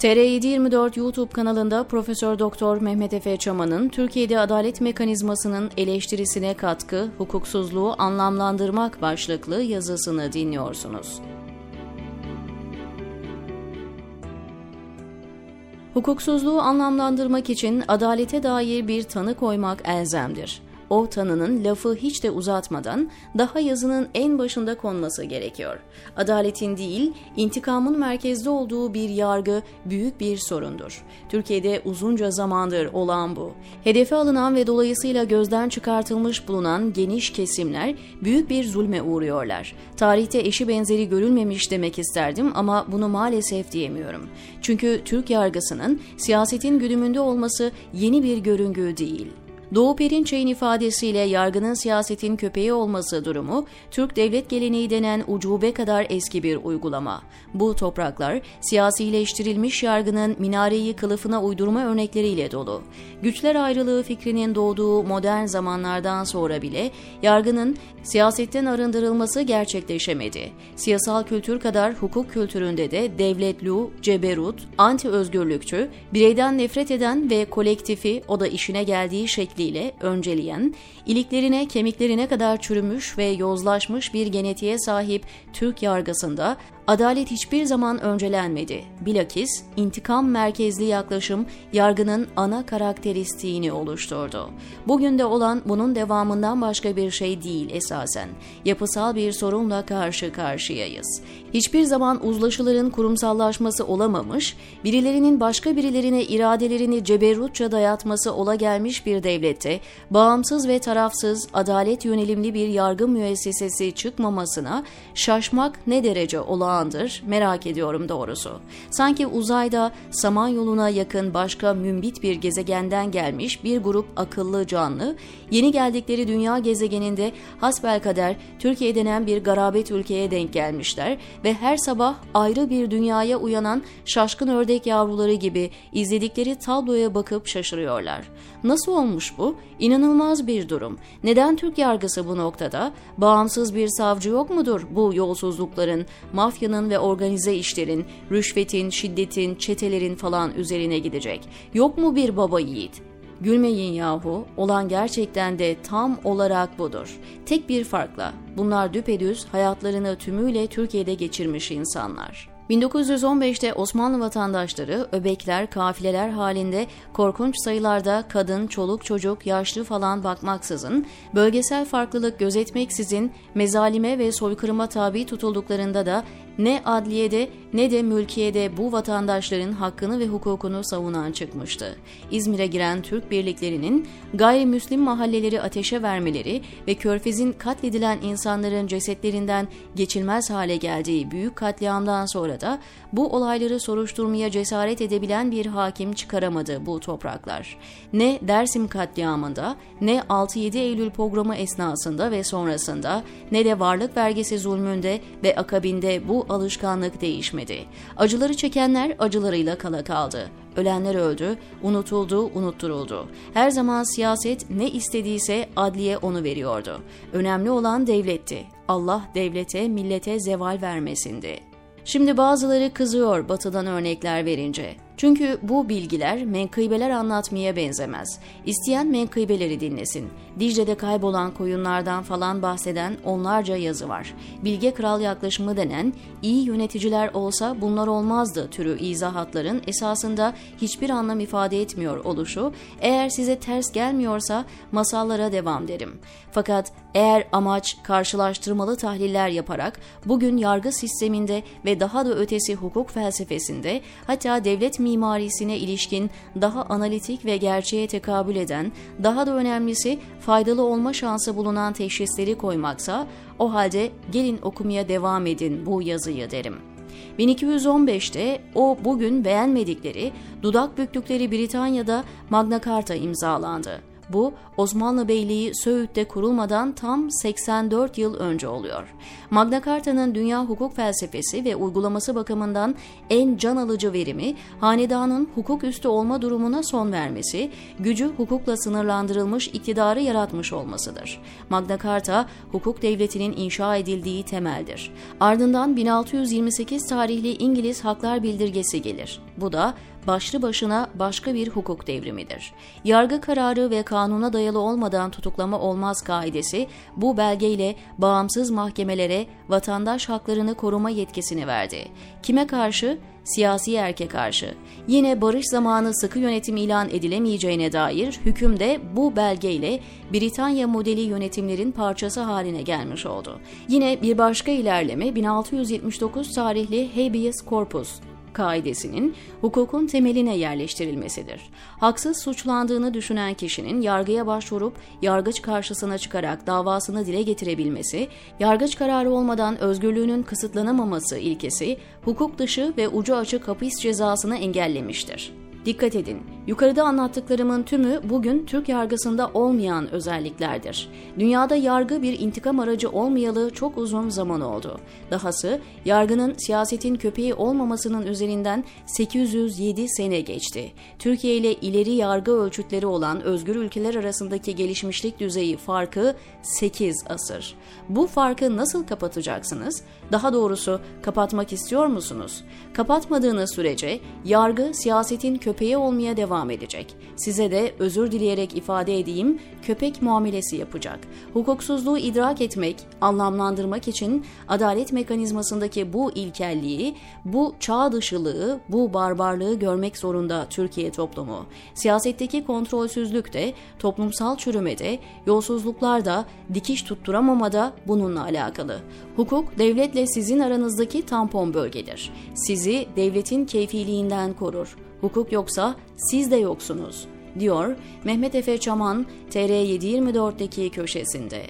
TR724 YouTube kanalında Profesör Doktor Mehmet Efe Çaman'ın Türkiye'de adalet mekanizmasının eleştirisine katkı, hukuksuzluğu anlamlandırmak başlıklı yazısını dinliyorsunuz. Hukuksuzluğu anlamlandırmak için adalete dair bir tanı koymak elzemdir o tanının lafı hiç de uzatmadan daha yazının en başında konması gerekiyor. Adaletin değil, intikamın merkezde olduğu bir yargı büyük bir sorundur. Türkiye'de uzunca zamandır olan bu. Hedefe alınan ve dolayısıyla gözden çıkartılmış bulunan geniş kesimler büyük bir zulme uğruyorlar. Tarihte eşi benzeri görülmemiş demek isterdim ama bunu maalesef diyemiyorum. Çünkü Türk yargısının siyasetin güdümünde olması yeni bir görüngü değil. Doğu Perinçek'in ifadesiyle yargının siyasetin köpeği olması durumu, Türk devlet geleneği denen ucube kadar eski bir uygulama. Bu topraklar, siyasileştirilmiş yargının minareyi kılıfına uydurma örnekleriyle dolu. Güçler ayrılığı fikrinin doğduğu modern zamanlardan sonra bile yargının siyasetten arındırılması gerçekleşemedi. Siyasal kültür kadar hukuk kültüründe de devletlu, ceberut, anti-özgürlükçü, bireyden nefret eden ve kolektifi o da işine geldiği şekli şekliyle önceleyen, iliklerine kemiklerine kadar çürümüş ve yozlaşmış bir genetiğe sahip Türk yargısında adalet hiçbir zaman öncelenmedi. Bilakis intikam merkezli yaklaşım yargının ana karakteristiğini oluşturdu. Bugün de olan bunun devamından başka bir şey değil esasen. Yapısal bir sorunla karşı karşıyayız. Hiçbir zaman uzlaşıların kurumsallaşması olamamış, birilerinin başka birilerine iradelerini ceberrutça dayatması ola gelmiş bir devlette, bağımsız ve tarafsız, adalet yönelimli bir yargı müessesesi çıkmamasına şaşmak ne derece olağan zamandır merak ediyorum doğrusu. Sanki uzayda Samanyolu'na yakın başka mümbit bir gezegenden gelmiş bir grup akıllı canlı, yeni geldikleri dünya gezegeninde hasbelkader Türkiye denen bir garabet ülkeye denk gelmişler ve her sabah ayrı bir dünyaya uyanan şaşkın ördek yavruları gibi izledikleri tabloya bakıp şaşırıyorlar. Nasıl olmuş bu? İnanılmaz bir durum. Neden Türk yargısı bu noktada? Bağımsız bir savcı yok mudur bu yolsuzlukların, mafya baskının ve organize işlerin, rüşvetin, şiddetin, çetelerin falan üzerine gidecek. Yok mu bir baba yiğit? Gülmeyin yahu, olan gerçekten de tam olarak budur. Tek bir farkla, bunlar düpedüz hayatlarını tümüyle Türkiye'de geçirmiş insanlar. 1915'te Osmanlı vatandaşları öbekler, kafileler halinde korkunç sayılarda kadın, çoluk, çocuk, yaşlı falan bakmaksızın, bölgesel farklılık gözetmeksizin mezalime ve soykırıma tabi tutulduklarında da ne adliyede ne de mülkiyede bu vatandaşların hakkını ve hukukunu savunan çıkmıştı. İzmir'e giren Türk birliklerinin gayrimüslim mahalleleri ateşe vermeleri ve Körfez'in katledilen insanların cesetlerinden geçilmez hale geldiği büyük katliamdan sonra da bu olayları soruşturmaya cesaret edebilen bir hakim çıkaramadı bu topraklar. Ne Dersim katliamında, ne 6-7 Eylül programı esnasında ve sonrasında, ne de varlık vergisi zulmünde ve akabinde bu alışkanlık değişmedi. Acıları çekenler acılarıyla kala kaldı. Ölenler öldü, unutuldu, unutturuldu. Her zaman siyaset ne istediyse adliye onu veriyordu. Önemli olan devletti. Allah devlete, millete zeval vermesindi. Şimdi bazıları kızıyor batıdan örnekler verince. Çünkü bu bilgiler menkıbeler anlatmaya benzemez. İsteyen menkıbeleri dinlesin. Dicle'de kaybolan koyunlardan falan bahseden onlarca yazı var. Bilge kral yaklaşımı denen iyi yöneticiler olsa bunlar olmazdı türü izahatların esasında hiçbir anlam ifade etmiyor oluşu, eğer size ters gelmiyorsa masallara devam derim. Fakat eğer amaç karşılaştırmalı tahliller yaparak bugün yargı sisteminde ve daha da ötesi hukuk felsefesinde hatta devlet mimarisine ilişkin daha analitik ve gerçeğe tekabül eden, daha da önemlisi faydalı olma şansı bulunan teşhisleri koymaksa, o halde gelin okumaya devam edin bu yazıyı derim. 1215'te o bugün beğenmedikleri, dudak büktükleri Britanya'da Magna Carta imzalandı. Bu Osmanlı Beyliği Söğüt'te kurulmadan tam 84 yıl önce oluyor. Magna Carta'nın dünya hukuk felsefesi ve uygulaması bakımından en can alıcı verimi hanedanın hukuk üstü olma durumuna son vermesi, gücü hukukla sınırlandırılmış iktidarı yaratmış olmasıdır. Magna Carta hukuk devletinin inşa edildiği temeldir. Ardından 1628 tarihli İngiliz Haklar Bildirgesi gelir. Bu da başlı başına başka bir hukuk devrimidir. Yargı kararı ve kanuna dayalı olmadan tutuklama olmaz kaidesi bu belgeyle bağımsız mahkemelere vatandaş haklarını koruma yetkisini verdi. Kime karşı? Siyasi erke karşı. Yine barış zamanı sıkı yönetim ilan edilemeyeceğine dair hüküm de bu belgeyle Britanya modeli yönetimlerin parçası haline gelmiş oldu. Yine bir başka ilerleme 1679 tarihli Habeas Corpus kaidesinin hukukun temeline yerleştirilmesidir. Haksız suçlandığını düşünen kişinin yargıya başvurup yargıç karşısına çıkarak davasını dile getirebilmesi, yargıç kararı olmadan özgürlüğünün kısıtlanamaması ilkesi hukuk dışı ve ucu açık hapis cezasını engellemiştir. Dikkat edin, yukarıda anlattıklarımın tümü bugün Türk yargısında olmayan özelliklerdir. Dünyada yargı bir intikam aracı olmayalı çok uzun zaman oldu. Dahası yargının siyasetin köpeği olmamasının üzerinden 807 sene geçti. Türkiye ile ileri yargı ölçütleri olan özgür ülkeler arasındaki gelişmişlik düzeyi farkı 8 asır. Bu farkı nasıl kapatacaksınız? Daha doğrusu kapatmak istiyor musunuz? Kapatmadığınız sürece yargı siyasetin köpeği olmaya devam edecek. Size de özür dileyerek ifade edeyim, köpek muamelesi yapacak. Hukuksuzluğu idrak etmek, anlamlandırmak için adalet mekanizmasındaki bu ilkelliği, bu çağ dışılığı, bu barbarlığı görmek zorunda Türkiye toplumu. Siyasetteki kontrolsüzlük de, toplumsal çürümede, yolsuzluklarda, dikiş tutturamamada bununla alakalı. Hukuk, devletle sizin aranızdaki tampon bölgedir. Sizi devletin keyfiliğinden korur. Hukuk yoksa siz de yoksunuz, diyor Mehmet Efe Çaman TR724'deki köşesinde.